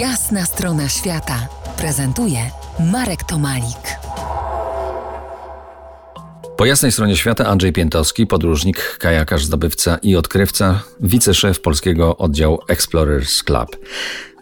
Jasna strona świata prezentuje Marek Tomalik. Po jasnej stronie świata Andrzej Piętowski, podróżnik, kajakarz, zdobywca i odkrywca, wiceszef polskiego oddziału Explorers Club.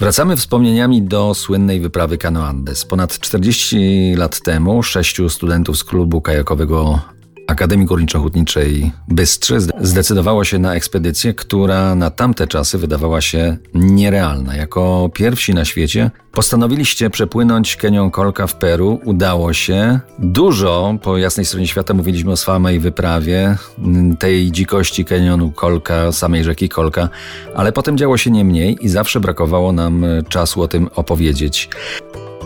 Wracamy wspomnieniami do słynnej wyprawy Cano Andes. Ponad 40 lat temu sześciu studentów z klubu kajakowego Akademii Górniczo-Hutniczej Bystrze zdecydowało się na ekspedycję, która na tamte czasy wydawała się nierealna. Jako pierwsi na świecie postanowiliście przepłynąć Kenią Kolka w Peru. Udało się. Dużo po jasnej stronie świata mówiliśmy o samej wyprawie, tej dzikości kenionu Kolka, samej rzeki Kolka, ale potem działo się nie mniej i zawsze brakowało nam czasu o tym opowiedzieć.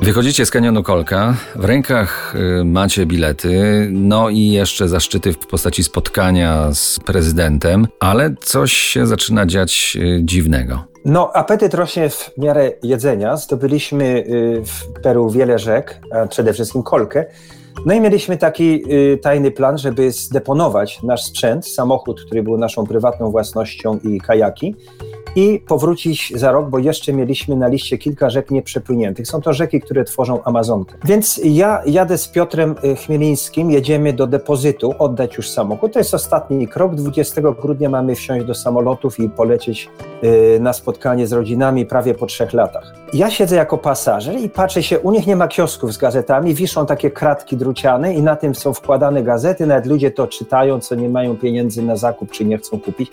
Wychodzicie z kanionu Kolka, w rękach y, macie bilety, no i jeszcze zaszczyty w postaci spotkania z prezydentem, ale coś się zaczyna dziać y, dziwnego. No, apetyt rośnie w miarę jedzenia. Zdobyliśmy y, w Peru wiele rzek, a przede wszystkim kolkę. No i mieliśmy taki tajny plan, żeby zdeponować nasz sprzęt, samochód, który był naszą prywatną własnością i kajaki i powrócić za rok, bo jeszcze mieliśmy na liście kilka rzek nieprzepłyniętych. Są to rzeki, które tworzą Amazonkę. Więc ja jadę z Piotrem y, Chmielińskim, jedziemy do depozytu, oddać już samochód. To jest ostatni krok. 20 grudnia mamy wsiąść do samolotów i polecieć y, na spotkanie z rodzinami prawie po trzech latach. Ja siedzę jako pasażer i patrzę się, u nich nie ma kiosków z gazetami, wiszą takie kratki druciane i na tym są wkładane gazety, nawet ludzie to czytają, co nie mają pieniędzy na zakup, czy nie chcą kupić.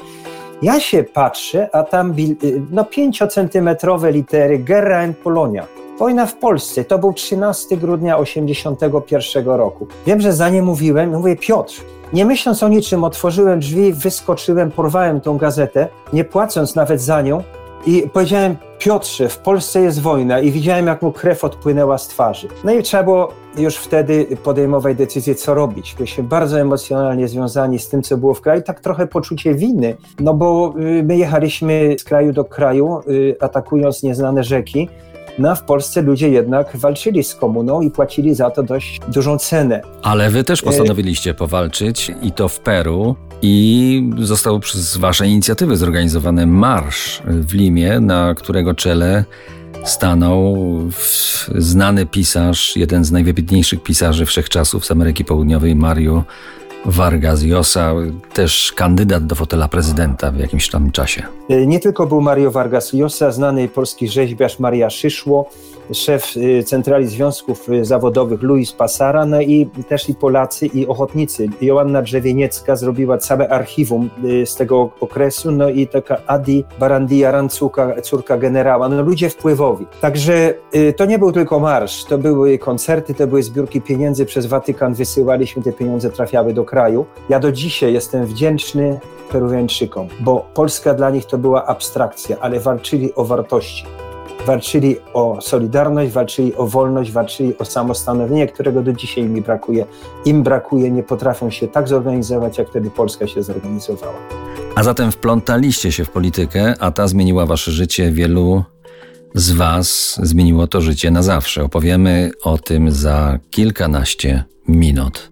Ja się patrzę, a tam y, no 5-centymetrowe litery Guerra en Polonia. Wojna w Polsce, to był 13 grudnia 81 roku. Wiem, że za nie mówiłem, mówię Piotr, nie myśląc o niczym, otworzyłem drzwi, wyskoczyłem, porwałem tą gazetę, nie płacąc nawet za nią i powiedziałem, Piotrze, w Polsce jest wojna i widziałem, jak mu krew odpłynęła z twarzy. No i trzeba było już wtedy podejmować decyzję, co robić. Byliśmy bardzo emocjonalnie związani z tym, co było w kraju, tak trochę poczucie winy, no bo y, my jechaliśmy z kraju do kraju, y, atakując nieznane rzeki, no a w Polsce ludzie jednak walczyli z komuną i płacili za to dość dużą cenę. Ale wy też postanowiliście powalczyć i to w Peru. I został przez wasze inicjatywy zorganizowany marsz w Limie, na którego czele stanął znany pisarz, jeden z najwybitniejszych pisarzy wszechczasów z Ameryki Południowej, Mario Vargas Llosa, też kandydat do fotela prezydenta w jakimś tam czasie. E, nie tylko był Mario Vargas Llosa, znany polski rzeźbiarz Maria Szyszło, szef y, Centrali Związków y, Zawodowych Luis Pasara, no i też i Polacy i ochotnicy. Joanna Drzewieniecka zrobiła całe archiwum z tego okresu, no i taka Adi Barandia Rancuka, córka generała, no ludzie wpływowi. Także to nie był tylko marsz, to były koncerty, to były zbiórki pieniędzy przez Watykan, wysyłaliśmy te pieniądze, trafiały do kraju. Ja do dzisiaj jestem wdzięczny Peruwiańczykom, bo Polska dla nich to była abstrakcja, ale walczyli o wartości walczyli o solidarność, walczyli o wolność, walczyli o samostanowienie, którego do dzisiaj mi brakuje. Im brakuje, nie potrafią się tak zorganizować, jak wtedy Polska się zorganizowała. A zatem wplątaliście się w politykę, a ta zmieniła wasze życie. Wielu z was zmieniło to życie na zawsze. Opowiemy o tym za kilkanaście minut.